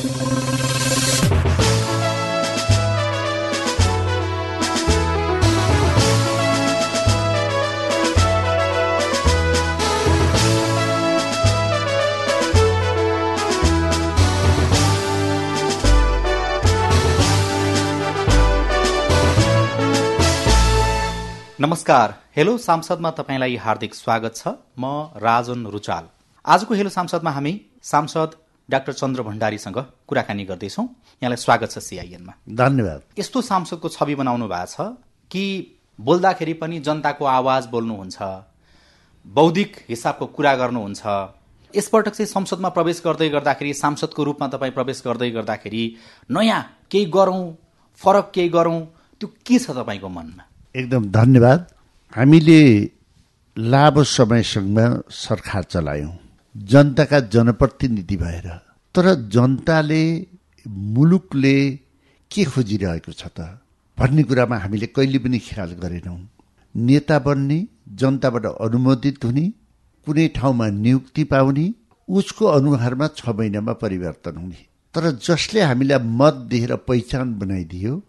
नमस्कार। हेलो सांसदमा तपाईँलाई हार्दिक स्वागत छ। म राजन रुचाल। आजको हेलो सांसदमा हामी सांसद डाक्टर चन्द्र भण्डारीसँग कुराकानी गर्दैछौ। यहाँलाई स्वागत छ सिआइएनमा धन्यवाद। यस्तो सांसदको छवि बनाउनु भएको छ कि बोल्दाखेरि पनि जनताको आवाज बोल्नुहुन्छ बौद्धिक हिसाबको कुरा गर्नुहुन्छ। यसपटक चाहिँ संसदमा प्रवेश गर्दै गर्दाखेरि सांसदको रूपमा तपाईँ प्रवेश गर्दै गर्दाखेरि नयाँ केही गरौँ फरक केही गरौँ त्यो के छ तपाईँको मनमा? एकदम धन्यवाद। हामीले लामो समयसम्म सरकार चलायौँ। जनताका जनप्रतिनिधि भएर। तर जनताले मुलुकले के खोजिरहेको छ त? भन्ने कुरामा हामीले कहिले पनि ख्याल गरेनौँ। नेता बन्ने जनताबाट अनुमोदित हुने कुनै ठाउँमा नियुक्ति पाउने उसको अनुहारमा छ महिनामा परिवर्तन हुने। तर जसले हामीलाई मत दिएर पहिचान बनाइदियो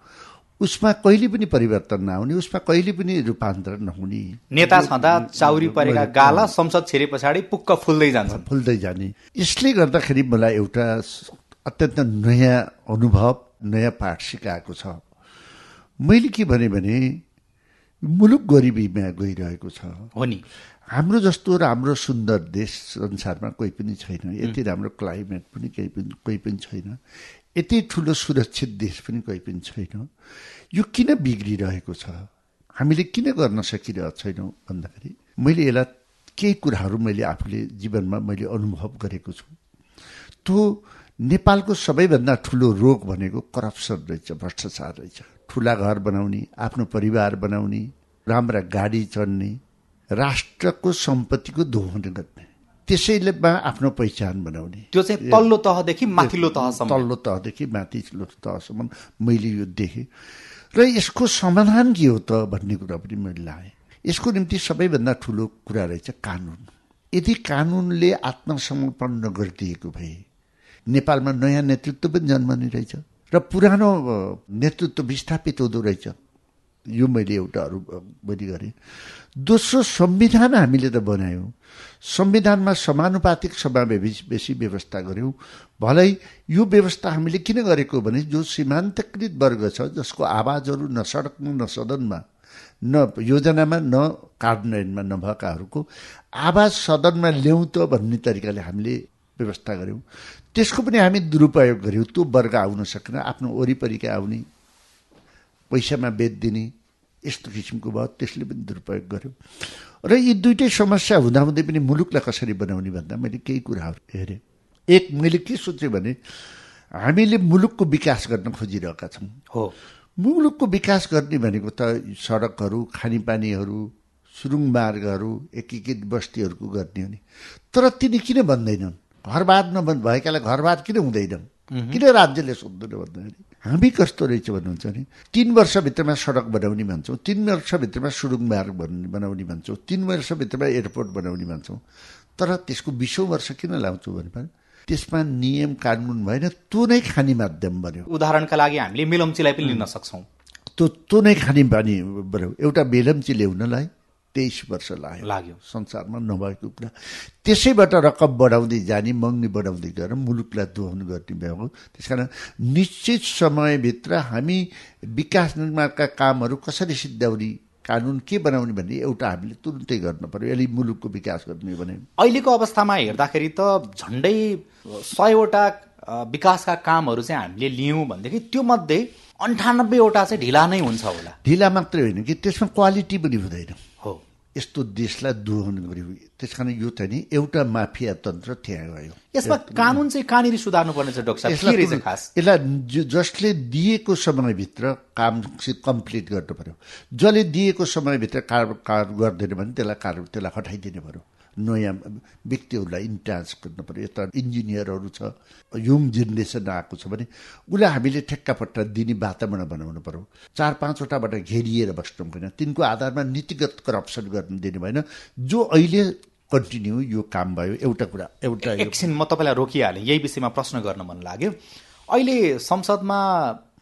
उसमा कहिले पनि परिवर्तन नआउने उसमा कहिले पनि रूपान्तरण नहुने। नेता छँदा चाउरी परेका गाला संसद छिरे पछाडि पुक्क फुल्दै जान्छ फुल्दै जाने। यसले गर्दाखेरि मलाई एउटा अत्यन्त नयाँ अनुभव नयाँ पाठ सिकाएको छ। मैले के भने भने मुलुक गरिबीमा गइरहेको छ। हो नि। हाम्रो जस्तो राम्रो सुन्दर देश संसारमा कोही पनि छैन। यति राम्रो क्लाइमेट पनि केही पनि कोही पनि छैन। यति ठुलो सुरक्षित देश पनि कोही पनि छैन। यो किन बिग्रिरहेको छ? हामीले किन गर्न सकिरहेको छैनौँ भन्दाखेरि मैले यसलाई केही कुराहरू मैले आफूले जीवनमा मैले अनुभव गरेको छु। त्यो नेपालको सबैभन्दा ठुलो रोग भनेको करप्सन रहेछ भ्रष्टाचार रहेछ। ठुला घर बनाउने आफ्नो परिवार बनाउने राम्रा गाडी चढ्ने राष्ट्रको सम्पत्तिको दोहन गर्ने। त्यसैले आफ्नो पहिचान बनाउने। त्यो चाहिँ तल्लो तहदेखि माथिल्लो तहसम्म। तल्लो तहदेखि माथिल्लो तहसम्म मैले यो देखेँ। र यसको समाधान के हो त भन्ने कुरा पनि मैले लाएँ। यसको निम्ति सबैभन्दा ठुलो कुरा रहेछ कानुन। यदि कानुनले आत्मसमर्पण नगरिदिएको भए नेपालमा नयाँ नेतृत्व पनि जन्मने रहेछ र पुरानो नेतृत्व विस्थापित हुँदो रहेछ। यो मैले एउटा अरू मैले गरेँ। दोस्रो संविधान हामीले त बनायौँ। संविधानमा समानुपातिक समावेश व्यवस्था गऱ्यौँ। भलै यो व्यवस्था हामीले किन गरेको भने जो सीमान्तकृत वर्ग छ जसको आवाजहरू न सडकमा न सदनमा न योजनामा न कार्यान्वयनमा नभएकाहरूको आवाज सदनमा ल्याउँ त भन्ने तरिकाले हामीले व्यवस्था गऱ्यौँ। त्यसको पनि हामी दुरुपयोग गऱ्यौँ। त्यो वर्ग आउन सकेन आफ्नो वरिपरिका आउने पैसामा बेचिदिने यस्तो किसिमको भयो त्यसले पनि दुरुपयोग गर्यो। र यी दुइटै समस्या हुँदाहुँदै पनि मुलुकलाई कसरी बनाउने भन्दा मैले केही कुराहरू हेरेँ। एक मैले के सोचेँ भने हामीले मुलुकको विकास गर्न खोजिरहेका छौँ। हो। मुलुकको विकास गर्ने भनेको त सडकहरू खानेपानीहरू सुरुङ मार्गहरू एकीकृत बस्तीहरूको गर्ने हो नि। तर तिनी किन भन्दैनन्? घरबार नभन् भएकालाई घरबार किन हुँदैन किन राज्यले सोध्दैन भन्दाखेरि? हामी कस्तो रहेछ भन्नुहुन्छ भने तिन वर्षभित्रमा सडक बनाउने भन्छौँ तिन वर्षभित्रमा सुरुङ मार्ग बनाउने भन्छौँ तिन वर्षभित्रमा एयरपोर्ट बनाउने भन्छौँ। तर त्यसको बिसौँ वर्ष किन लाउँछौँ भने त्यसमा नियम कानुन भएन त्यो नै खाने माध्यम बन्यो। उदाहरणका लागि हामीले मिलम्चीलाई पनि लिन सक्छौँ। त्यो त्यो नै खाने बानी बन्यो। एउटा बेलम्ची ल्याउनलाई तेइस वर्ष लाग्यो। लाग्यो। संसारमा नभएको कुरा। त्यसैबाट रकम बढाउँदै जाने मङ्नी बढाउँदै गएर मुलुकलाई दोहन गर्ने भएको। त्यस कारण निश्चित समयभित्र हामी विकास निर्माणका कामहरू कसरी सिद्ध्याउने कानुन के बनाउने भन्ने एउटा हामीले तुरुन्तै गर्नु पर्यो। यसले मुलुकको विकास गर्ने भने। अहिलेको अवस्थामा हेर्दाखेरि त झन्डै सयवटा विकासका कामहरू चाहिँ हामीले लियौँ भनेदेखि त्यो मध्ये अन्ठानब्बेवटा चाहिँ ढिला नै हुन्छ होला। ढिला मात्रै होइन कि त्यसमा क्वालिटी पनि हुँदैन। यस्तो देशलाई दोहन गर्यो त्यस कारण यो चाहिँ नि एउटा माफिया तन्त्र त्यहाँ गयो यसमा कानुन चाहिँ कहाँनिर सुधार्नु पर्ने छ डाक्टर साहब? के रहेछ खास? यसलाई जसले दिएको समयभित्र काम चाहिँ कम्प्लिट गर्नु पर्यो। जसले दिएको समयभित्र कार कार गर्दैन भने त्यसलाई कार त्यसलाई हटाइदिनु पर्यो। नयाँ व्यक्तिहरूलाई इन्टाच गर्नु पर्यो। यता इन्जिनियरहरू छ यङ जेनेरेसन आएको छ भने उसलाई हामीले ठेक्कापट्टा दिने वातावरण बनाउनु पर्यो। चार पाँचवटाबाट घेरिएर बस्नु भएन। तिनको आधारमा नीतिगत करप्सन गर्नु दिनु भएन। जो अहिले कन्टिन्यू यो काम भयो एउटा कुरा एउटा एकछिन म तपाईँलाई रोकिहालेँ। यही विषयमा प्रश्न गर्न मन लाग्यो। अहिले संसदमा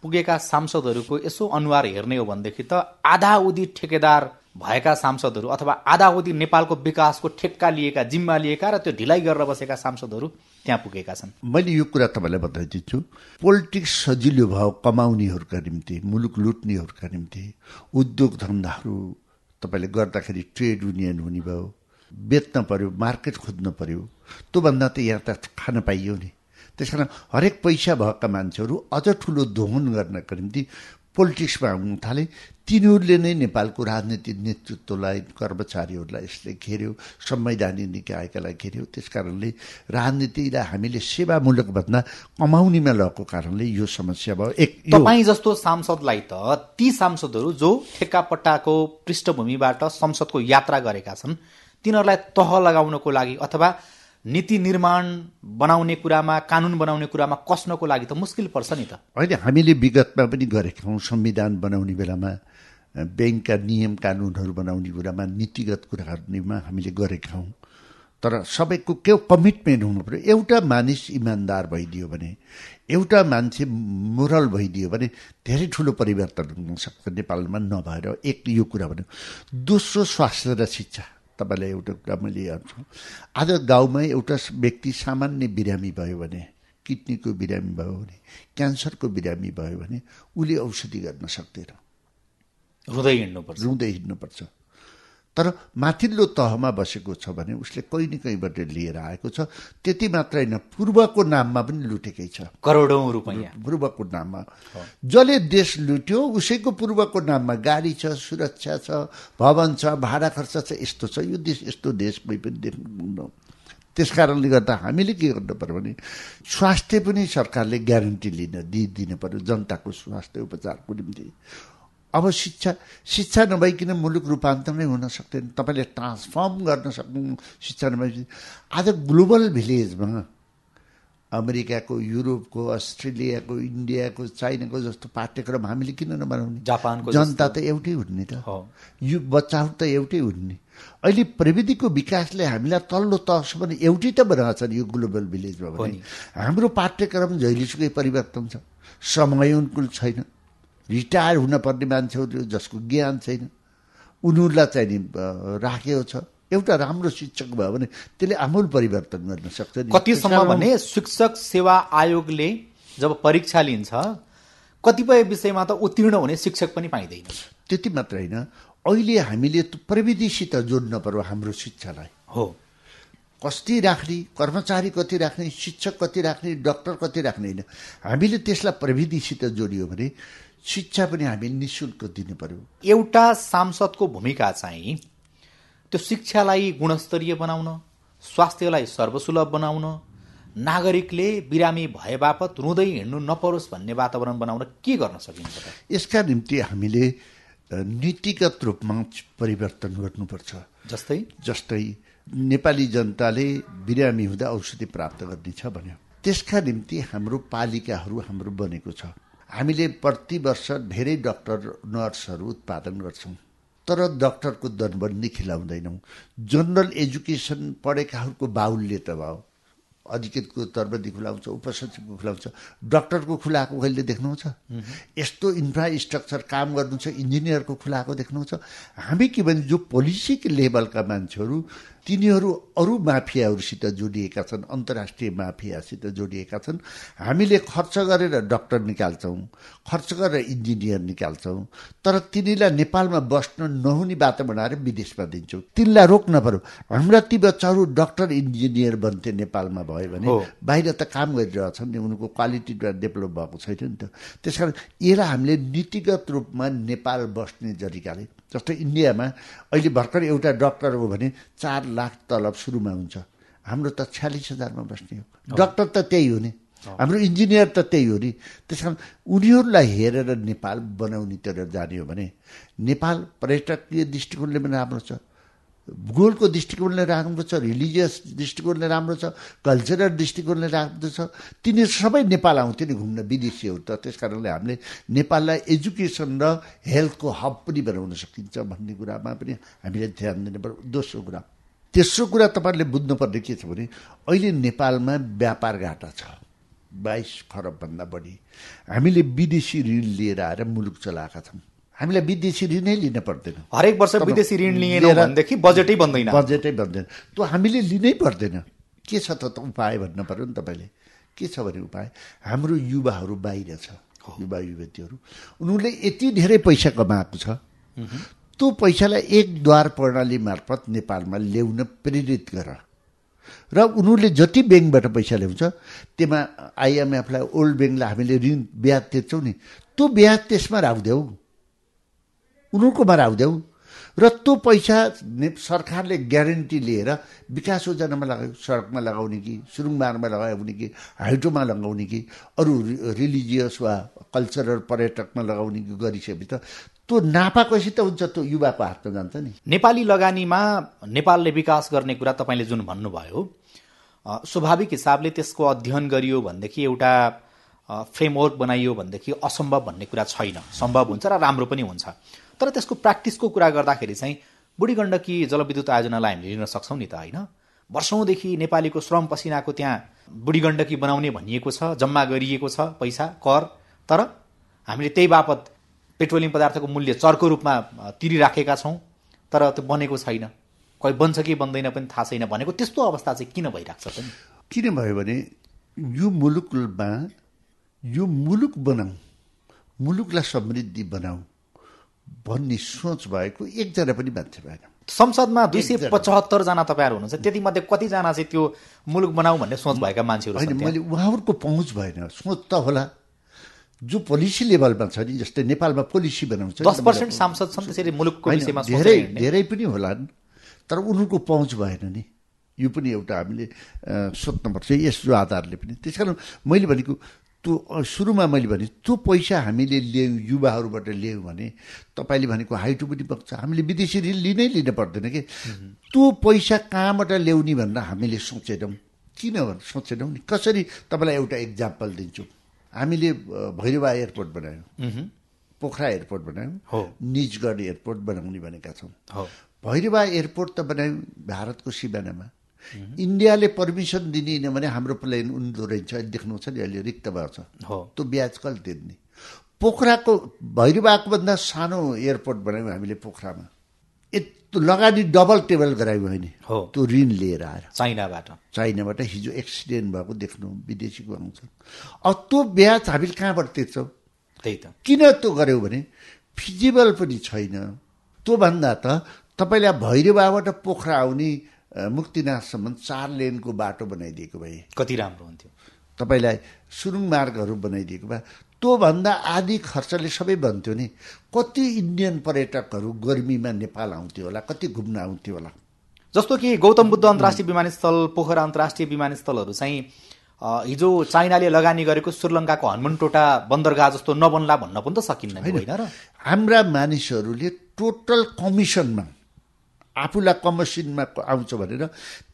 पुगेका सांसदहरूको यसो अनुहार हेर्ने हो भनेदेखि त आधा उधी ठेकेदार भएका सांसदहरू अथवा आधा अवधि नेपालको विकासको ठेक्का लिएका जिम्मा लिएका र त्यो ढिलाइ गरेर बसेका सांसदहरू त्यहाँ पुगेका छन्। मैले यो कुरा तपाईँलाई बताइदिन्छु। पोलिटिक्स सजिलो भयो कमाउनेहरूका निम्ति मुलुक लुट्नेहरूका निम्ति उद्योग धन्दाहरू तपाईँले गर्दाखेरि ट्रेड युनियन हुने भयो बेच्न पर्यो मार्केट खोज्नु पर्यो त्योभन्दा त यहाँ त खान पाइयो नि। त्यस कारण हरेक पैसा भएका मान्छेहरू अझ ठुलो दोहन गर्नका निम्ति पोलिटिक्समा आउनु थाले। तिनीहरूले नै नेपालको राजनीतिक नेतृत्वलाई कर्मचारीहरूलाई यसले घेर्यो संवैधानिक निकायकालाई घेर्यो। त्यस कारणले राजनीतिलाई हामीले सेवामूलक भन्दा कमाउनेमा लगेको कारणले यो समस्या भयो। एक तपाईँ जस्तो सांसदलाई त ती सांसदहरू जो ठेक्कापट्टाको पृष्ठभूमिबाट संसदको यात्रा गरेका छन् तिनीहरूलाई तह लगाउनको लागि अथवा नीति निर्माण बनाउने कुरामा कानुन बनाउने कुरामा कस्नको लागि त मुस्किल पर्छ नि त। होइन हामीले विगतमा पनि गरेका हौँ संविधान बनाउने बेलामा ब्याङ्कका नियम कानुनहरू बनाउने कुरामा नीतिगत कुराहरूमा हामीले गरेका हौँ। तर सबैको के कमिटमेन्ट हुनु पऱ्यो एउटा मानिस इमान्दार भइदियो भने एउटा मान्छे मोरल भइदियो भने धेरै ठुलो परिवर्तन हुन सक्छ। नेपालमा नभएर एक यो कुरा भन्यो दोस्रो स्वास्थ्य र शिक्षा। तपाईँलाई एउटा कुरा मैले हेर्छु आज गाउँमा एउटा व्यक्ति सामान्य बिरामी भयो भने किडनीको बिरामी भयो भने क्यान्सरको बिरामी भयो भने उसले औषधि गर्न सक्दैन। रुँदै हिँड्नुपर्छ। रुँदै हिँड्नुपर्छ। तर माथिल्लो तहमा बसेको छ भने उसले कहीँ न कहीँबाट लिएर आएको छ। त्यति मात्र होइन पूर्वको नाममा पनि लुटेकै छ। करोडौँ रुपियाँ। पूर्वको नाममा। जसले देश लुट्यो उसैको पूर्वको नाममा गाडी छ सुरक्षा छ भवन छ भाडा खर्च छ यस्तो छ। यो देश यस्तो देश कोही पनि देख्नु त्यस कारणले गर्दा हामीले के गर्नु पर्यो भने स्वास्थ्य पनि सरकारले ग्यारेन्टी लिन दिइदिनु पर्यो जनताको स्वास्थ्य उपचारको निम्ति। अब शिक्षा शिक्षा नभइकन मुलुक रूपान्तरणै हुन सक्दैन। तपाईँले ट्रान्सफर्म गर्न सक्नु शिक्षा नभए आज ग्लोबल भिलेजमा अमेरिकाको युरोपको अस्ट्रेलियाको इन्डियाको चाइनाको जस्तो पाठ्यक्रम हामीले किन नबनाउने? जापानको जनता त एउटै हुने त। यो बच्चाहरू त एउटै हुने। अहिले प्रविधिको विकासले हामीलाई तल्लो तहसम्म एउटै त बनाएको छ यो ग्लोबल भिलेजमा भने। हाम्रो पाठ्यक्रम जहिलेसुकै परिवर्तन छ। समय अनुकूल छैन। रिटायर हुनपर्ने मान्छेहरू जसको ज्ञान छैन। उनीहरूलाई चाहिँ नि राखेको छ। एउटा राम्रो शिक्षक भयो भने त्यसले आमूल परिवर्तन गर्न सक्छ कतिसम्म भने शिक्षक सेवा आयोगले जब परीक्षा लिन्छ कतिपय विषयमा त उत्तीर्ण हुने शिक्षक पनि पाइँदैन। त्यति मात्र होइन। अहिले हामीले प्रविधिसित जोड्न पर्यो हाम्रो शिक्षालाई। हो। कति राख्ने कर्मचारी कति राख्ने शिक्षक कति राख्ने डक्टर कति राख्ने होइन। हामीले त्यसलाई प्रविधिसित जोडियो भने शिक्षा पनि हामी नि शुल्क दिनु पर्यो। एउटा सांसदको भूमिका चाहिँ त्यो शिक्षालाई गुणस्तरीय बनाउन स्वास्थ्यलाई सर्वसुलभ बनाउन नागरिकले बिरामी भए बापत रुँदै हिँड्नु नपरोस् भन्ने वातावरण बनाउन के गर्न सकिन्छ यसका निम्ति हामीले नीतिगत रूपमा परिवर्तन गर्नुपर्छ। जस्तै? जस्तै नेपाली जनताले बिरामी हुँदा औषधि प्राप्त गर्नेछ भन्यो। त्यसका निम्ति हाम्रो पालिकाहरू हाम्रो बनेको छ। हामीले प्रतिवर्ष धेरै डक्टर नर्सहरू उत्पादन गर्छौँ। तर डक्टरको दरबन्दी खिलाउँदैनौँ जनरल एजुकेसन पढेकाहरूको बाहुल्य त भयो। अधिकृतको तर्बदी खुलाउँछ उपसचिवको खुलाउँछ। डक्टरको खुलाएको कहिले देख्नुहुन्छ? यस्तो इन्फ्रास्ट्रक्चर काम गर्नु छ इन्जिनियरको खुलाएको देख्नुहुन्छ। हामी के भने जो पोलिसी लेभलका मान्छेहरू तिनीहरू अरू माफियाहरूसित जोडिएका छन् अन्तर्राष्ट्रिय माफियासित जोडिएका छन्। हामीले खर्च गरेर डक्टर निकाल्छौँ खर्च गरेर इन्जिनियर निकाल्छौँ तर तिनीलाई नेपालमा बस्न नहुने बाटो बनाएर विदेशमा दिन्छौँ। तिनलाई रोक्न पर्यो हाम्रा ती बच्चाहरू डक्टर इन्जिनियर बन्थे नेपालमा भयो भने बाहिर त काम गरिरहेछन् नि उनको क्वालिटी डेभलप भएको छैन नि त। त्यस कारण यसलाई हामीले नीतिगत रूपमा नेपाल बस्ने जरिकाले जस्तो इन्डियामा अहिले भर्खर एउटा डक्टर हो भने चार लाख तलब सुरुमा हुन्छ। हाम्रो त छ्यालिस हजारमा बस्ने हो। डक्टर त त्यही हो नि। हाम्रो इन्जिनियर त त्यही हो नि। त्यस कारण उनीहरूलाई हेरेर नेपाल बनाउनेतिर जाने हो भने नेपाल पर्यटकीय दृष्टिकोणले पनि राम्रो छ। भूगोलको दृष्टिकोणले राम्रो छ रिलिजियस दृष्टिकोणले राम्रो छ कल्चरल दृष्टिकोणले राम्रो छ। तिनीहरू सबै नेपाल आउँथ्यो नि घुम्न विदेशीहरू त। त्यस कारणले हामीले नेपाललाई एजुकेसन र हेल्थको हब पनि बनाउन सकिन्छ भन्ने कुरामा पनि हामीले ध्यान दिनु पर्यो दोस्रो कुरा। तेस्रो कुरा तपाईँहरूले बुझ्नुपर्ने के छ भने अहिले नेपालमा व्यापार घाटा छ। बाइस खरबभन्दा बढी। हामीले विदेशी ऋण लिएर आएर मुलुक चलाएका छौँ। हामीलाई विदेशी ऋणै लिन पर्दैन। हरेक वर्ष विदेशी ऋण लिएनौँ भनेदेखि बजेटै बन्दैन। बजेटै बन्दैन। त्यो हामीले लिनै पर्दैन। के छ त उपाय भन्नु पऱ्यो नि तपाईँले? के छ भने उपाय? हाम्रो युवाहरू बाहिर छ युवा युवतीहरू। उनीहरूले यति धेरै पैसा कमाएको छ। त्यो पैसालाई एक द्वार प्रणाली मार्फत नेपालमा ल्याउन प्रेरित गर। र उनीहरूले जति ब्याङ्कबाट पैसा ल्याउँछ त्यसमा आइएमएफलाई ओल्ड ब्याङ्कलाई हामीले ऋण ब्याज तिर्छौँ नि। त्यो ब्याज त्यसमा राखिदेऊ। उनीहरूकोमा राखिदेऊ र त्यो पैसा सरकारले ग्यारेन्टी लिएर विकास योजनामा लगायो सडकमा लगाउने कि सुरुङमारमा लगाउने कि हाइड्रोमा लगाउने कि अरू रिलिजियस वा कल्चरल पर्यटकमा लगाउने कि गरिसकेपछि त त्यो नाफा कसरी त हुन्छ त्यो युवाको हातमा जान्छ नि। नेपाली लगानीमा नेपालले विकास गर्ने कुरा तपाईँले जुन भन्नुभयो स्वाभाविक हिसाबले त्यसको अध्ययन गरियो भनेदेखि एउटा फ्रेमवर्क बनाइयो भनेदेखि असम्भव भन्ने कुरा छैन। सम्भव हुन्छ र राम्रो पनि हुन्छ। तर त्यसको प्र्याक्टिसको कुरा गर्दाखेरि चाहिँ बुढी गण्डकी जलविद्युत आयोजनालाई हामीले लिन सक्छौँ नि त होइन? वर्षौँदेखि नेपालीको श्रम पसिनाको त्यहाँ बुढी गण्डकी बनाउने भनिएको छ जम्मा गरिएको छ पैसा कर तर हामीले त्यही बापत पेट्रोलियम पदार्थको मूल्य चर्को रूपमा तिरिराखेका छौँ तर त्यो बनेको छैन। कहीँ बन्छ कि बन्दैन पनि थाहा छैन भनेको त्यस्तो अवस्था चाहिँ किन भइरहेको छ किन भयो भने यो मुलुकमा यो मुलुक बनाऊ मुलुकलाई समृद्धि बनाऊ। भन्ने सोच भएको एकजना पनि मान्छे भएन। संसदमा दुई सय पचहत्तरजना तपाईँहरू हुनुहुन्छ त्यति मध्ये कतिजना चाहिँ त्यो मुलुक बनाऊ भन्ने सोच भएका मान्छेहरू होइन मैले उहाँहरूको पहुँच भएन। सोच त होला। जो पोलिसी लेभलमा छ नि जस्तै नेपालमा पोलिसी बनाउँछ दस पर्सेन्ट सांसद छन् त्यसरी मुलुकको विषयमा धेरै धेरै पनि होलान् तर उनीहरूको पहुँच भएन नि। यो पनि एउटा हामीले सोध्नुपर्छ यस आधारले पनि। त्यस कारण मैले भनेको त्यो सुरुमा मैले भने त्यो पैसा हामीले ल्यायौँ युवाहरूबाट ल्यायौँ भने तपाईँले भनेको हाइटो पनि बग्छ। हामीले विदेशी ऋण लिनै लिनु पर्दैन कि? त्यो पैसा कहाँबाट ल्याउने भनेर हामीले सोचेनौँ। किन सोचेनौँ नि? कसरी तपाईँलाई एउटा इक्जाम्पल दिन्छु? हामीले भैरवा एयरपोर्ट बनायौँ। पोखरा एयरपोर्ट बनायौँ। निजगढ एयरपोर्ट बनाउने भनेका छौँ। भैरवा एयरपोर्ट त बनायौँ भारतको सिमानामा। इन्डियाले पर्मिसन दिने भने हाम्रो प्लेन उन्दो रहेछ। देख्नु छ नि अहिले रिक्त भएको छ। त्यो ब्याज कहिले तिर्ने? पोखराको भैरवाको भन्दा सानो एयरपोर्ट बनायौँ हामीले पोखरामा। यत्रो लगानी डबल टेबल गरायौँ होइन त्यो ऋण लिएर आएर। चाइनाबाट। चाइनाबाट हिजो एक्सिडेन्ट भएको देख्नु विदेशीको आउँछ। अब त्यो ब्याज हामीले कहाँबाट तिर्छौँ? त्यही त। किन त्यो गऱ्यौँ भने फिजिबल पनि छैन। त्योभन्दा त तपाईँलाई भैरवाबाट पोखरा आउने मुक्तिनाथसम्म चार लेनको बाटो बनाइदिएको भए। कति राम्रो हुन्थ्यो? तपाईँलाई सुरुङ मार्गहरू बनाइदिएको भए। त्योभन्दा आदि खर्चले सबै बन्थ्यो नि कति इन्डियन पर्यटकहरू गर्मीमा नेपाल आउँथ्यो होला कति घुम्न आउँथ्यो होला। जस्तो कि गौतम बुद्ध अन्तर्राष्ट्रिय विमानस्थल पोखरा अन्तर्राष्ट्रिय विमानस्थलहरू चाहिँ हिजो चाइनाले लगानी गरेको श्रीलङ्काको हनुमनटोटा बन्दरगाह जस्तो नबन्ला भन्न पनि त सकिन्न होइन र? हाम्रा मानिसहरूले टोटल कमिसनमा आफूलाई कमसिनमा आउँछ भनेर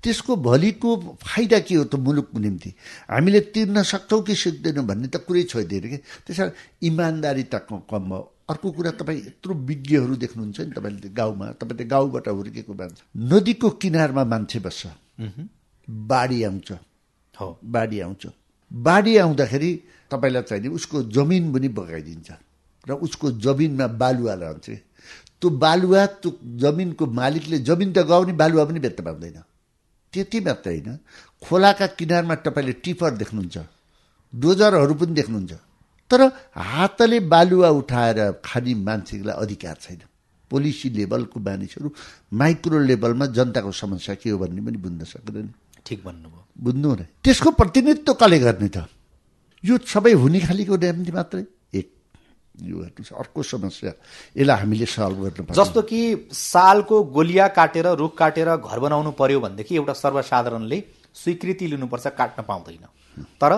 त्यसको भोलिको फाइदा के हो त मुलुकको निम्ति? हामीले तिर्न सक्छौँ कि सक्दैनौँ भन्ने त कुरै छोइदिएर कि? त्यस कारण इमान्दारी त कम हो। अर्को कुरा तपाईँ यत्रो विज्ञहरू देख्नुहुन्छ नि तपाईँले गाउँमा तपाईँले गाउँबाट हुर्केको मान्छे। नदीको किनारमा मान्छे बस्छ। बाढी आउँछ। हो। बाढी आउँछ। बाढी आउँदाखेरि तपाईँलाई चाहिने उसको जमिन पनि बगाइदिन्छ। र उसको जमिनमा बालुवा रहन्छ त्यो बालुवा त्यो जमिनको मालिकले जमिन त गाउने बालुवा पनि बेच्न पाउँदैन। त्यति मात्रै होइन। खोलाका किनारमा तपाईँले टिपर देख्नुहुन्छ। डोजरहरू पनि देख्नुहुन्छ। तर हातले बालुवा उठाएर खाने मान्छेलाई अधिकार छैन। पोलिसी लेभलको मानिसहरू माइक्रो लेभलमा जनताको समस्या के हो भन्ने पनि बुझ्न सक्दैन। ठिक भन्नुभयो। बुझ्नु न त्यसको प्रतिनिधित्व कसले गर्ने त? यो सबै हुने खालीको ड्याम्टी मात्रै। यो अर्को समस्या यसलाई हामीले सल्भ गर्नु जस्तो कि सालको गोलिया काटेर रुख काटेर घर बनाउनु पर्यो भनेदेखि एउटा सर्वसाधारणले स्वीकृति लिनुपर्छ काट्न पाउँदैन। तर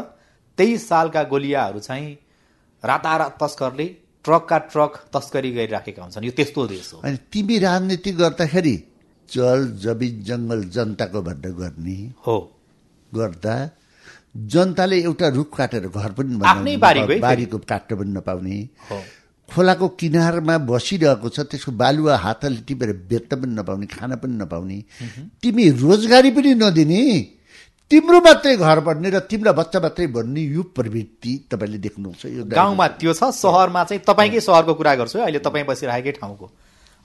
त्यही सालका गोलियाहरू चाहिँ रातारात तस्करले ट्रकका ट्रक तस्करी गरिराखेका हुन्छन्। यो त्यस्तो देश हो। अनि तिमी राजनीति गर्दाखेरि जल जमिन जङ्गल जनताको भनेर गर्ने हो। गर्दा जनताले एउटा रुख काटेर घर पनि बारीको काट्न पनि नपाउने। खोलाको किनारमा बसिरहेको छ त्यसको बालुवा हातले टिपेर बेच्न पनि नपाउने खान पनि नपाउने। तिमी रोजगारी पनि नदिने। तिम्रो मात्रै घर बन्ने र तिम्रो बच्चा मात्रै बन्ने यो प्रवृत्ति तपाईँले देख्नुहुन्छ। यो गाउँमा त्यो छ सहरमा चाहिँ तपाईँकै सहरको कुरा गर्छु अहिले तपाईँ बसिरहेकै ठाउँको।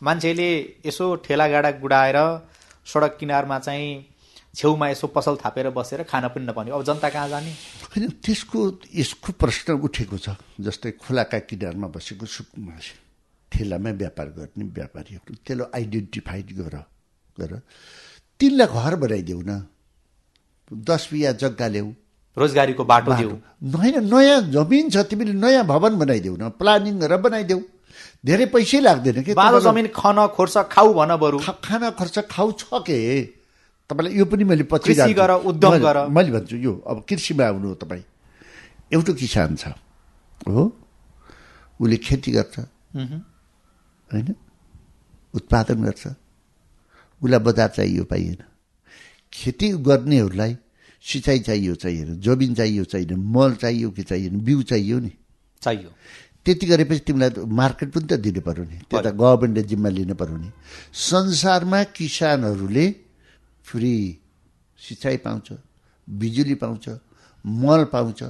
मान्छेले यसो ठेलागाडा गुडाएर सडक किनारमा चाहिँ छेउमा यसो पसल थापेर बसेर खान पनि नपाउने। अब जनता कहाँ जाने? होइन त्यसको यसको प्रश्न उठेको छ जस्तै खोलाका किनारमा बसेको सुकुमा ठेलामा व्यापार गर्ने व्यापारीहरू त्यसलाई आइडेन्टिफाइड गर गर। तिनलाई घर बनाइदेऊ न। दस बिहा जग्गा ल्याऊ रोजगारीको बाटो देऊ। होइन नयाँ जमिन छ तिमीले नयाँ भवन बनाइदेऊ न। प्लानिङ गरेर बनाइदेऊ। धेरै पैसै लाग्दैन कि जमिन खन खोर्छ खाऊ भन बरु। खाना खर्च खाउ छ के? तपाईँलाई यो पनि मैले पछि। गर, उद्यम मैले- गर। मैले भन्छु यो अब कृषिमा आउनु हो तपाईँ। एउटा किसान छ हो? उसले खेती गर्छ। होइन? उत्पादन गर्छ। उसलाई बजार चाहियो पाइएन। खेती गर्नेहरूलाई सिँचाइ चाहियो चाहिएन जमिन चाहियो चाहिएन मल चाहियो कि चाहिएन बिउ चाहियो नि। चाहियो। त्यति गरेपछि तिमीलाई मार्केट पनि त दिनु पर्यो नि। त्यो त गभर्मेन्टले जिम्मा लिनु पर्यो नि। संसारमा किसानहरूले फ्री सिँचाइ पाउँछ बिजुली पाउँछ मल पाउँछ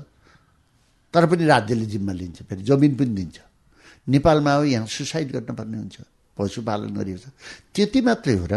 तर पनि राज्यले जिम्मा लिन्छ फेरि जमिन पनि दिन्छ। नेपालमा हो यहाँ सुसाइड गर्नुपर्ने हुन्छ पशुपालन गरिएको छ। त्यति मात्रै हो र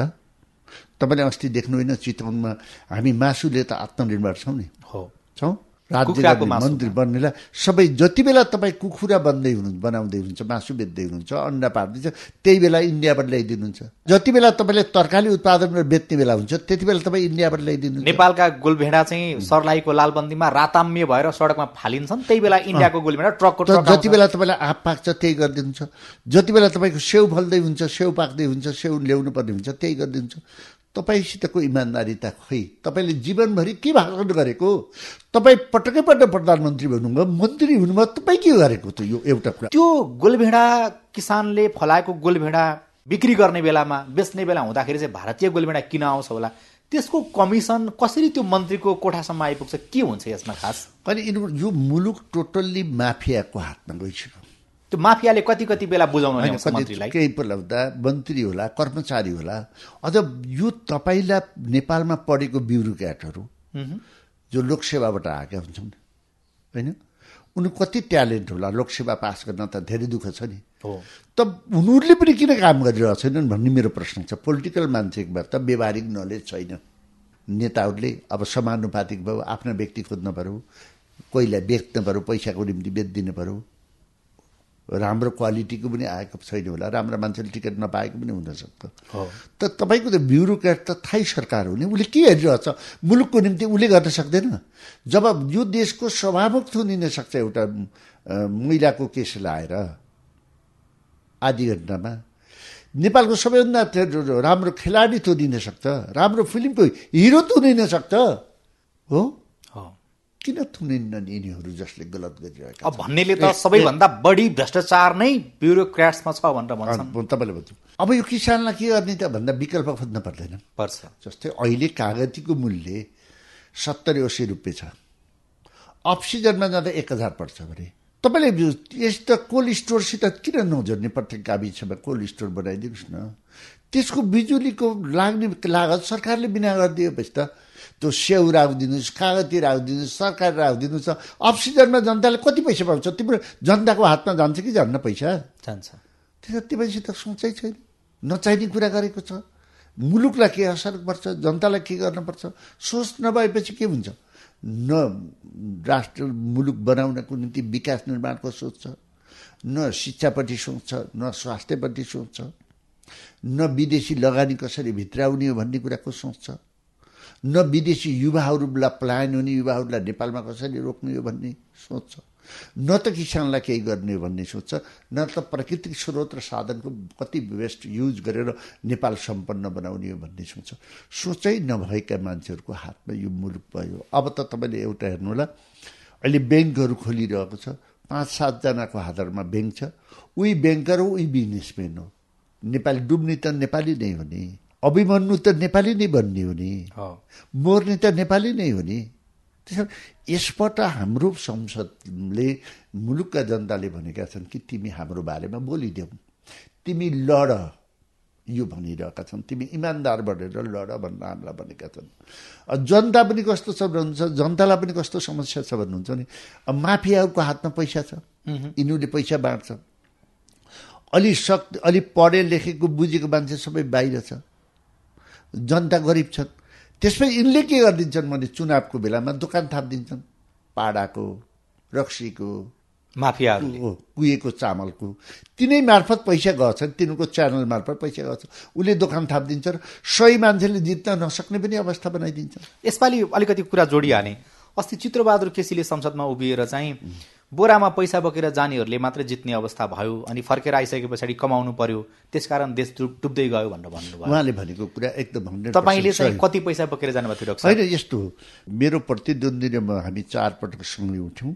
तपाईँले अस्ति देख्नु होइन चितवनमा हामी मासुले त आत्मनिर्भर छौँ नि। हो। छौँ? राज्य। मन्त्री बन्नेलाई सबै जति बेला तपाईँ कुखुरा बन्दै हुनु बनाउँदै हुनुहुन्छ मासु बेच्दै हुनुहुन्छ अन्डा पार्दैछ त्यही बेला इन्डियाबाट ल्याइदिनुहुन्छ जति बेला तपाईँले तरकारी उत्पादन बेच्ने बेला हुन्छ त्यति बेला तपाईँ इन्डियाबाट ल्याइदिनुहुन्छ नेपालका गोलभेडा चाहिँ सर्लाहीको लालबन्दीमा राताम्य भएर सडकमा फालिन्छन् त्यही बेला इन्डियाको गोलभेडा ट्रकको जति। बेला तपाईँलाई आँप पाक्छ त्यही गरिदिनुहुन्छ जति बेला तपाईँको सेउ फल्दै हुन्छ सेउ पाक्दै हुन्छ सेउ ल्याउनु पर्ने हुन्छ त्यही गरिदिन्छ तपाईँसितको इमान्दारिता खोइ तपाईँले जीवनभरि के भाषण गरेको? तपाईँ पटकै पटक प्रधानमन्त्री हुनुभयो मन्त्री हुनुभयो तपाईँ के गरेको त यो एउटा कुरा? त्यो गोलभेडा किसानले फलाएको गोलभेडा बिक्री गर्ने बेलामा बेच्ने बेला हुँदाखेरि चाहिँ भारतीय गोलभेडा किन आउँछ होला? त्यसको कमिसन कसरी त्यो मन्त्रीको कोठासम्म आइपुग्छ? के हुन्छ यसमा खास? अनि यिनीहरू यो मुलुक टोटल्ली माफियाको हातमा गइसक्यो। त्यो माफियाले कति कति बेला बुझाउन केही बोलाउँदा मन्त्री होला कर्मचारी होला अझ यो तपाईँलाई नेपालमा पढेको ब्युरोक्राटहरू जो लोकसेवाबाट आएका हुन्छन् होइन? उनी कति ट्यालेन्ट होला लोकसेवा पास गर्न त धेरै दुःख छ नि। त उनीहरूले पनि किन काम गरिरहेको छैनन् भन्ने मेरो प्रश्न छ। पोलिटिकल मान्छेमा त व्यवहारिक नलेज छैन। नेताहरूले अब समानुपातिक भयो आफ्नो व्यक्ति खोज्नु पऱ्यो कोहीलाई बेच्नु पऱ्यो पैसाको निम्ति बेचिदिनु पऱ्यो राम्रो क्वालिटीको पनि आएको छैन होला राम्रो मान्छेले टिकट नपाएको पनि हुनसक्छ त तपाईँको त ब्युरोक्राट त थाहै सरकार हो नि उसले के हेरिरहेछ? मुलुकको निम्ति उसले गर्न सक्दैन। जब यो देशको सभामुख थुनिन सक्छ एउटा महिलाको केस लाएर आधी घन्टामा। नेपालको सबैभन्दा राम्रो खेलाडी थुनिन सक्छ राम्रो फिल्मको हिरो थुनिन सक्छ हो? किन थुनिन्न यिनीहरू जसले गलत गरिरहेका अब भन्नेले त सबैभन्दा बढी भ्रष्टाचार नै ब्युरोक्राट्समा छ भनेर? तपाईँले भन्छु। अब यो किसानलाई के गर्ने त? भन्दा विकल्प खोज्न पर्दैन। पर्छ। जस्तै अहिले कागतीको मूल्य सत्तरी असी रुपियाँ छ। अक्सिजनमा जाँदा एक हजार पर्छ भने। तपाईँले यस्तो कोल्ड स्टोरसित किन नजोड्ने प्रत्येक गाविसमा कोल्ड स्टोर बनाइदिनुहोस् न। त्यसको बिजुलीको लाग्ने लागत सरकारले बिना गरिदिएपछि त त्यो स्याउ राखिदिनुहोस् कागती राखिदिनुहोस् सरकार राखिदिनुहोस् अक्सिजनमा जनताले कति पैसा पाउँछ? तिम्रो जनताको हातमा जान्छ कि जान्न पैसा? जान्छ। त्यो तपाईँसित सोचै छैन। नचाहिने कुरा गरेको छ। मुलुकलाई के असर पर्छ? जनतालाई के गर्नुपर्छ सोच नभएपछि के हुन्छ? न राष्ट्र मुलुक बनाउनको निम्ति विकास निर्माणको सोच छ। न शिक्षापट्टि सोच छ न स्वास्थ्यपट्टि सोच छ। न विदेशी लगानी कसरी भित्राउने हो भन्ने कुराको सोच छ। न विदेशी युवाहरूलाई पलायन हुने युवाहरूलाई नेपालमा कसरी रोक्ने हो भन्ने सोच छ न त किसानलाई केही गर्ने हो भन्ने सोच छ न त प्राकृतिक स्रोत र साधनको कति बेस्ट युज गरेर नेपाल सम्पन्न बनाउने हो भन्ने सोच सोचै नभएका मान्छेहरूको हातमा यो मुलुक भयो। अब त तपाईँले एउटा हेर्नु होला अहिले ब्याङ्कहरू खोलिरहेको छ पाँच सातजनाको हातहरूमा ब्याङ्क छ। उही ब्याङ्कर हो उही बिजनेसम्यान हो। नेपाली डुब्ने त नेपाली नै हो नि। अभिमन्यु त नेपाली नै बन्ने हो नि। मर्ने त नेपाली नै हो नि। त्यस यसबाट हाम्रो संसदले मुलुकका जनताले भनेका छन् कि तिमी हाम्रो बारेमा बोलिदेऊ। तिमी लड यो भनिरहेका छन्। तिमी इमान्दार बढेर लड भनेर हामीलाई भनेका छन्। जनता पनि कस्तो छ भन्नुहुन्छ जनतालाई पनि कस्तो समस्या छ भन्नुहुन्छ नि माफियाहरूको हातमा पैसा छ। यिनीहरूले पैसा बाँड्छ। अलि शक्ति अलि पढे लेखेको बुझेको मान्छे सबै बाहिर छ। जनता गरिब छन्। त्यसपछि यिनले के गरिदिन्छन्? भने चुनावको बेलामा दोकान थापिदिन्छन्। पाडाको रक्सीको माफियाहरू कुहिएको चामलको। तिनै मार्फत पैसा गएछन् तिनीहरूको च्यानल मार्फत पैसा गएछ उसले दोकान थापिदिन्छ र सही मान्छेले जित्न नसक्ने पनि अवस्था बनाइदिन्छ। यसपालि अलिकति कुरा जोडिहाले। अस्ति चित्रबहादुर केसीले संसदमा उभिएर चाहिँ बोरामा पैसा बोकेर जानेहरूले मात्रै जित्ने अवस्था भयो अनि फर्केर आइसके पछाडि कमाउनु पर्यो त्यसकारण देश डुब्दै गयो भनेर भन्नुभयो। उहाँले भनेको कुरा एकदम तपाईँले चाहिँ कति पैसा बोकेर जानुभएको थियो होइन यस्तो मेरो प्रतिद्वन्दीले हामी चारपटक सँगै उठ्यौँ।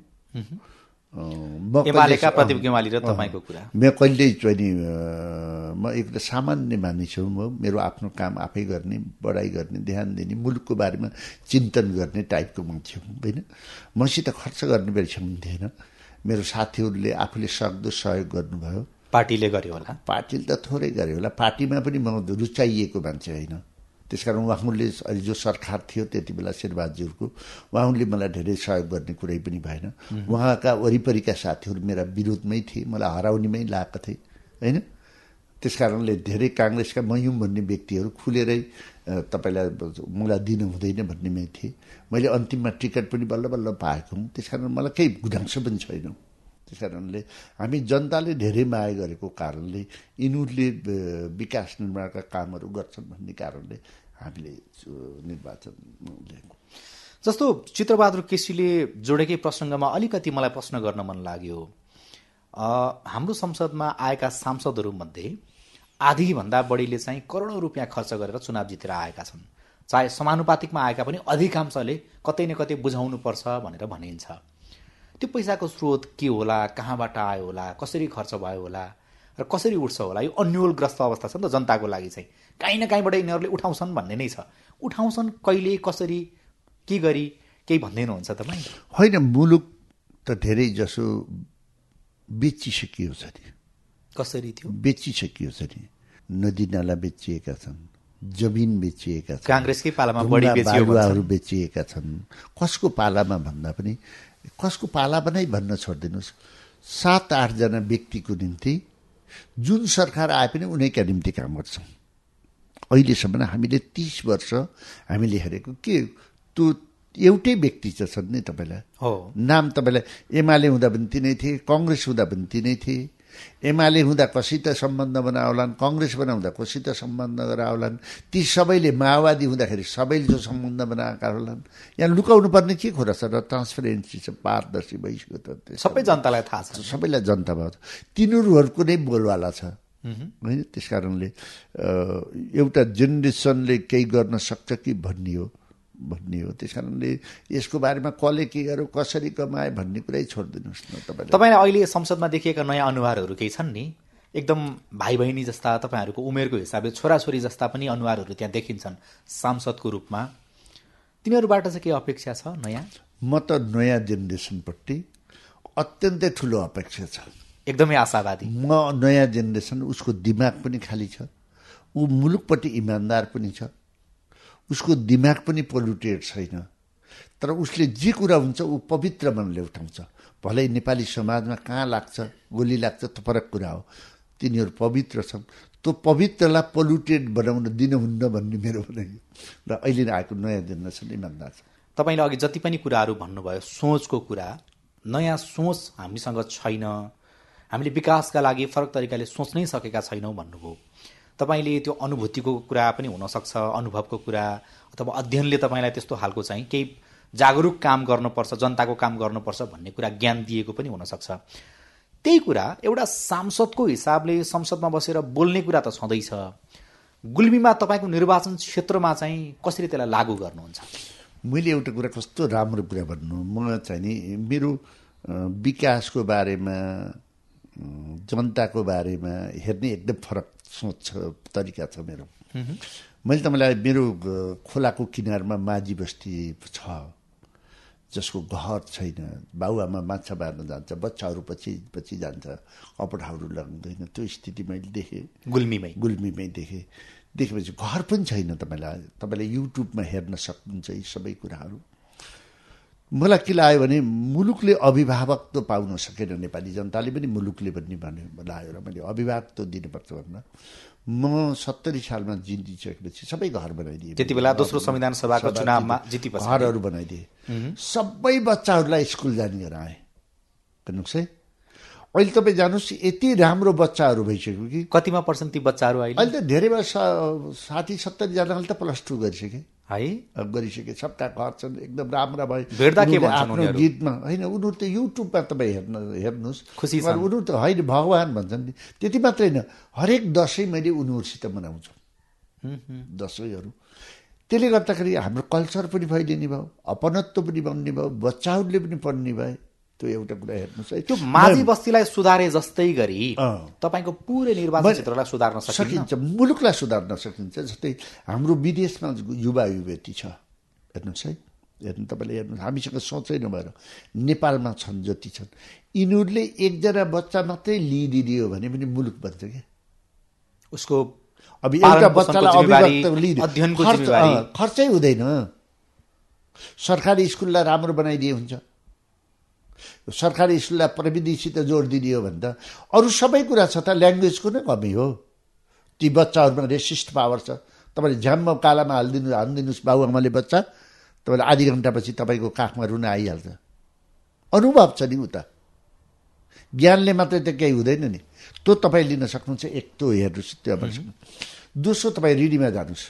एमालेका प्रदीप गेवाली र तपाईँको कुरा। म कहिल्यै चाहिँ म एक सामान्य मानिस हो म मेरो आफ्नो काम आफै गर्ने बढाइ गर्ने ध्यान दिने मुलुकको बारेमा चिन्तन गर्ने टाइपको मान्छे हुँ होइन? मसित खर्च गर्ने बेलासम्म थिएन। मेरो साथीहरूले आफूले सक्दो सहयोग गर्नुभयो। पार्टीले गर्यो होला। पार्टीले त थोरै गर्यो होला। पार्टीमा पनि म रुचाइएको मान्छे होइन। त्यसकारण उहाँले अहिले जो सरकार थियो त्यति बेला शेरबहादुरको उहाँले मलाई धेरै सहयोग गर्ने कुरै पनि भएन। उहाँका वरिपरिका साथीहरू मेरा विरोधमै थिए मलाई हराउनेमै लागेका थिए होइन? त्यस कारणले धेरै काङ्ग्रेसका मयुम भन्ने व्यक्तिहरू खुलेरै तपाईँलाई मलाई दिनु हुँदैन भन्नेमै थिए। मैले अन्तिममा टिकट पनि बल्ल बल्ल पाएको हुँ। त्यस कारण मलाई केही गुनासो पनि छैन। त्यस कारणले हामी जनताले धेरै माया गरेको कारणले यिनीहरूले विकास निर्माणका कामहरू गर्छन् भन्ने कारणले हामीले निर्वाचन लिएको जस्तो चित्रबहादुर केसीले जोडेकै प्रसङ्गमा अलिकति मलाई प्रश्न गर्न मन लाग्यो। हाम्रो संसदमा आएका सांसदहरूमध्ये आधीभन्दा बढीले चाहिँ करोडौँ रुपियाँ खर्च गरेर चुनाव जितेर आएका छन्। चाहे समानुपातिकमा आएका पनि अधिकांशले कतै न कतै बुझाउनुपर्छ भनेर भनिन्छ। त्यो पैसाको स्रोत के होला कहाँबाट आयो होला कसरी खर्च भयो होला र कसरी उठ्छ होला यो अन्यलग्रस्त अवस्था छ नि त जनताको लागि चाहिँ। काहीँ न काहीँबाट यिनीहरूले उठाउँछन् भन्ने नै छ। उठाउँछन् कहिले कसरी के गरी केही भन्दैनुहुन्छ तपाईँ? होइन मुलुक त धेरै जसो बेचिसकियो छ नि कसरी थियो? बेचिसकियो छ नि नदी नाला बेचिएका छन् जमिन बेचिएका छन् काङ्ग्रेसकै पालामा बढी बेचिएका छन्। कसको पालामा भन्दा पनि कसको पालामा नै भन्न छोडिदिनुहोस्। सात आठजना व्यक्तिको निम्ति जुन सरकार आए पनि उनैका निम्ति काम गर्छौँ। अहिलेसम्म हामीले तिस वर्ष हामीले हेरेको के त्यो एउटै व्यक्ति चाहिँ छन् नि तपाईँलाई? हो। नाम तपाईँलाई एमाले हुँदा पनि तिनै थिए कङ्ग्रेस हुँदा पनि तिनै थिए। एमाले हुँदा कसित सम्बन्ध बनाउलान् कङ्ग्रेस बनाउँदा कसित सम्बन्ध गराउलान् ती सबैले माओवादी हुँदाखेरि सबैले जो सम्बन्ध बनाएका होलान्। यहाँ लुकाउनु पर्ने के कुरा छ र ट्रान्सपेरेन्सी छ पारदर्शी भइसक्यो त सबै जनतालाई थाहा छ। सबैलाई जनता भयो। तिनीहरूको नै बोलवाला छ। होइन त्यस कारणले एउटा जेनेरेसनले केही गर्न सक्छ कि भन्ने हो। भन्ने हो त्यस कारणले यसको बारेमा कसले के गर्यो कसरी कमाए भन्ने कुरै छोडिदिनुहोस् न तपाईँले। तपाईँलाई अहिले संसदमा देखिएका नयाँ अनुहारहरू केही छन् नि? एकदम भाइ बहिनी जस्ता तपाईँहरूको उमेरको हिसाबले छोराछोरी जस्ता पनि अनुहारहरू त्यहाँ देखिन्छन् सांसदको रूपमा। तिनीहरूबाट चाहिँ के अपेक्षा छ नयाँ? म त नयाँ जेनेरेसनपट्टि अत्यन्तै ठुलो अपेक्षा छ। एकदमै आशावादी। म नयाँ जेनेरेसन उसको दिमाग पनि खाली छ। ऊ मुलुकपट्टि इमान्दार पनि छ। उसको दिमाग पनि पोल्युटेड छैन। तर उसले जे कुरा हुन्छ ऊ पवित्र मनले उठाउँछ। भलै नेपाली समाजमा कहाँ लाग्छ गोली लाग्छ त्यो फरक कुरा हो। तिनीहरू पवित्र छन्। त्यो पवित्रलाई पोल्युटेड बनाउन दिनुहुन्न भन्ने मेरो भनाइ र अहिले आएको नयाँ जेनेरेसन इमान्दार छ। तपाईँले अघि जति पनि कुराहरू भन्नुभयो सोचको कुरा नयाँ सोच हामीसँग छैन। हामीले विकासका लागि फरक तरिकाले सोच्नै सकेका छैनौँ भन्नुभयो। तपाईँले त्यो अनुभूतिको कुरा पनि हुनसक्छ अनुभवको कुरा अथवा अध्ययनले तपाईँलाई त्यस्तो खालको चाहिँ केही जागरुक काम गर्नुपर्छ जनताको काम गर्नुपर्छ भन्ने कुरा ज्ञान दिएको पनि हुनसक्छ। त्यही कुरा एउटा सांसदको हिसाबले संसदमा बसेर बोल्ने कुरा त छँदैछ। गुल्मीमा तपाईँको निर्वाचन क्षेत्रमा चाहिँ कसरी त्यसलाई लागू गर्नुहुन्छ? मैले एउटा कुरा कस्तो राम्रो कुरा भन्नु म चाहिँ नि मेरो विकासको बारेमा जनताको बारेमा हेर्ने एकदम फरक सोच तरिका छ मेरो। मैले तपाईँलाई मेरो खोलाको किनारमा माझी बस्ती छ। जसको घर छैन। बाबुआमा माछा मार्न जान्छ बच्चाहरू पछि पछि जान्छ कपडाहरू लगाउँदैन। त्यो स्थिति मैले देखेँ। गुल्मीमै। गुल्मीमै देखेँ। देखेपछि घर पनि छैन तपाईँलाई। तपाईँले युट्युबमा हेर्न सक्नुहुन्छ यी सबै कुराहरू। मलाई के लाग्यो भने मुलुकले अभिभावक त पाउन सकेन नेपाली जनताले पनि मुलुकले भन्ने भन्यो लाग्यो र मैले अभिभावक त दिनुपर्छ भनेर म सत्तरी सालमा जितिसकेपछि सबै घर बनाइदिएँ। त्यति बेला दोस्रो संविधान सभाको चुनावमा जितेपछि। घरहरू बनाइदिए। सबै बच्चाहरूलाई स्कुल जाने गराएँ हेर्नुहोस् है। अहिले तपाईँ जानुहोस् यति राम्रो बच्चाहरू भइसक्यो कि। कतिमा पर्सेन्ट ती बच्चाहरू अहिले? अहिले त धेरै वर्ष साठी सत्तरीजनाले त प्लस टू गरिसके। है? गरिसके सबका घर छन् एकदम राम्रा भए। भेट्दा के आफ्नो? गीतमा होइन उनीहरू त युट्युबमा तपाईँ हेर्न हेर्नुहोस्। खुसी उनीहरू त होइन भगवान् भन्छन्। नि त्यति मात्रै होइन हरेक दसैँ मैले उनीहरूसित मनाउँछु। दसैँहरू। त्यसले गर्दाखेरि हाम्रो कल्चर पनि फैलिने भयो अपनत्व पनि बन्ने भयो बच्चाहरूले पनि पढ्ने भए त्यो एउटा कुरा हेर्नुहोस् है। त्यो माझी बस्तीलाई सुधारे जस्तै गरी। तपाईँको पुरै निर्वाचन क्षेत्रलाई सुधार्न सकिन्छ। मुलुकलाई सुधार्न सकिन्छ। जस्तै हाम्रो विदेशमा युवा युवती छ। हेर्नुहोस् है। हेर्नु तपाईँले हेर्नुहोस्। हामीसँग सोचै नभएर नेपालमा छन् जति छन्। यिनीहरूले एकजना बच्चा मात्रै लिइदियो भने पनि मुलुक बन्छ क्या। उसको अब एउटा बच्चालाई खर्चै हुँदैन। सरकारी स्कुललाई राम्रो बनाइदिए हुन्छ। सरकारी स्कुललाई प्रविधिसित जोड दिदियो भने त अरू सबै कुरा छ त ल्याङ्ग्वेजको नै कमी हो? ती बच्चाहरूमा रेसिस्ट पावर छ। तपाईँले झ्याम्म कालामा हालिदिनु हालिदिनुहोस् बाबुआमाले बच्चा। तपाईँले आधी घन्टापछि तपाईँको काखमा रुन आइहाल्छ। अनुभव छ नि उता ज्ञानले मात्रै त केही हुँदैन नि। त्यो तपाईँ लिन सक्नुहुन्छ एक त्यो हेर्नुहोस् त्यो दोस्रो तपाईँ रिडीमा जानुहोस्।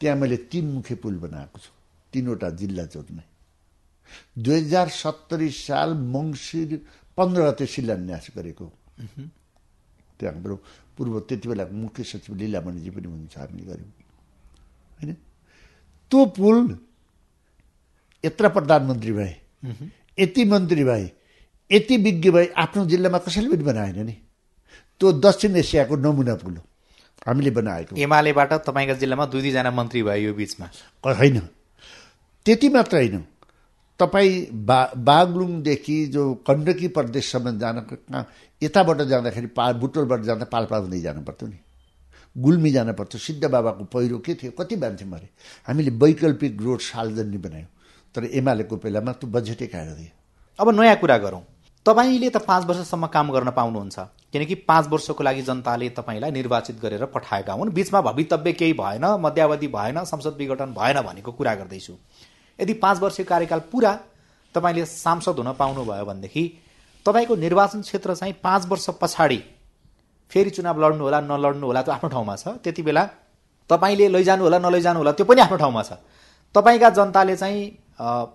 त्यहाँ मैले तिन मुखे पुल बनाएको छु। तिनवटा जिल्ला जोड्ने दुई हजार सत्तरी साल मङ्सिर पन्ध्र गते शिलान्यास गरेको। त्यहाँ हाम्रो पूर्व त्यति बेलाको मुख्य सचिव लीलामणिजी पनि हुनुहुन्छ हामीले गऱ्यौँ। होइन? त्यो पुल यत्र प्रधानमन्त्री भए यति मन्त्री भए यति विज्ञ भए आफ्नो जिल्लामा कसैले पनि बनाएन नि। त्यो दक्षिण एसियाको नमुना पुल हो। हामीले बनाएको। एमालेबाट तपाईँको जिल्लामा दुई दुईजना मन्त्री भयो यो बिचमा। होइन। त्यति मात्र होइन। तपाईँ बा बागलुङदेखि जो गण्डकी प्रदेशसम्म जानको कहाँ यताबाट जाँदाखेरि पा बुटोलबाट जाँदा पाल्पा हुँदै जानु पर्थ्यो नि। गुल्मी जानु पर्थ्यो सिद्ध बाबाको पहिरो के थियो? कति मान्छे मरे? हामीले वैकल्पिक रोड सालजन्नी बनायौँ। तर एमालेको बेलामा त्यो बजेटै काटेर दियो। अब नयाँ कुरा गरौँ। तपाईँले त पाँच वर्षसम्म काम गर्न पाउनुहुन्छ। किनकि पाँच वर्षको लागि जनताले तपाईँलाई निर्वाचित गरेर पठाएका हुन्। बिचमा भवितव्य केही भएन मध्यावधि भएन संसद विघटन भएन भनेको कुरा गर्दैछु। यदि पाँच वर्ष कार्यकाल पुरा तपाईँले सांसद हुन पाउनुभयो भनेदेखि तपाईँको निर्वाचन क्षेत्र चाहिँ पाँच वर्ष पछाडि फेरि चुनाव लड्नु होला नलड्नु होला त्यो आफ्नो ठाउँमा छ। त्यति बेला तपाईँले लैजानु होला नलैजानु होला त्यो पनि आफ्नो ठाउँमा छ। तपाईँका जनताले चाहिँ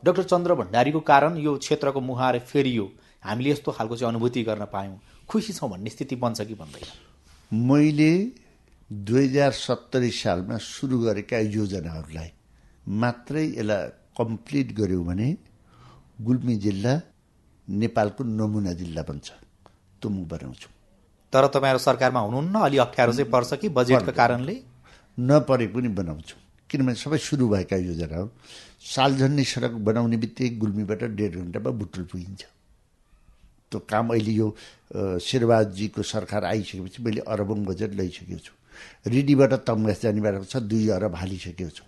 डाक्टर चन्द्र भण्डारीको कारण यो क्षेत्रको मुहार फेरियो। हामीले यस्तो खालको चाहिँ अनुभूति गर्न पायौँ। खुसी छौँ भन्ने स्थिति बन्छ कि भन्दैन मैले दुई हजार सत्तरी सालमा सुरु गरेका योजनाहरूलाई मात्रै यसलाई कम्प्लिट गऱ्यौँ भने गुल्मी जिल्ला नेपालको नमुना जिल्ला बन्छ। त्यो म बनाउँछु। तर तपाईँहरू सरकारमा हुनुहुन्न? अलि अप्ठ्यारो चाहिँ पर्छ कि बजेटको कारणले? नपरे पनि बनाउँछु। किनभने सबै सुरु भएका योजना हो सालझन्डी सडक बनाउने बित्तिकै गुल्मीबाट डेढ घन्टामा बुटुल पुगिन्छ। त्यो काम अहिले यो अ, शेरबहादुरजीको सरकार आइसकेपछि मैले अरबौँ बजेट ल्याइसकेको छु। रिडीबाट तमघास जाने बाटो छ दुई अरब हालिसकेको छु।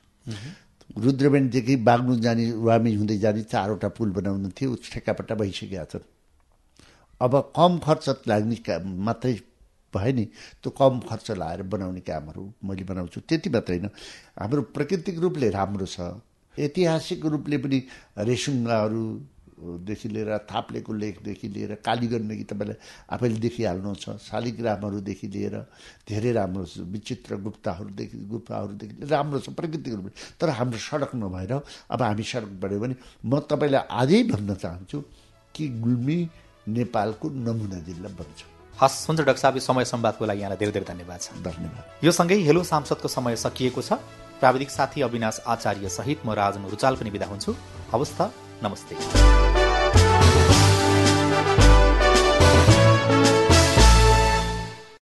रुद्रबेनदेखि बाग्लुङ जाने वामी हुँदै जाने चारवटा पुल बनाउनु थियो ठेक्कापट्टा भइसकेका छन्। अब कम खर्च लाग्ने काम मात्रै भयो नि त्यो कम खर्च लाएर बनाउने कामहरू मैले बनाउँछु। त्यति मात्रै होइन। हाम्रो प्राकृतिक रूपले राम्रो छ। ऐतिहासिक रूपले पनि रेसुङ्गाहरूदेखि लिएर थाप्लेको लेखदेखि लिएर कालीगण्डकी तपाईँलाई आफैले देखिहाल्नु छ शालिग्रामहरूदेखि लिएर धेरै राम्रो छ विचित्र गुप्ताहरूदेखि गुप्ताहरूदेखि राम्रो छ प्राकृतिक रूपले तर हाम्रो सडक नभएर अब हामी सडक बढ्यो भने म तपाईँलाई आजै भन्न चाहन्छु कि गुल्मी नेपालको नमुना जिल्ला बन्छ। हस् हुन्छ डाक्टर साहब यो समय संवादको लागि यहाँलाई धेरै धेरै धन्यवाद छ। धन्यवाद। यो सँगै हेलो सांसदको समय सकिएको छ। प्राविधिक साथी अविनाश आचार्य सहित म राजन रुचाल पनि विदा हुन्छु। हवस् त। नमस्ते।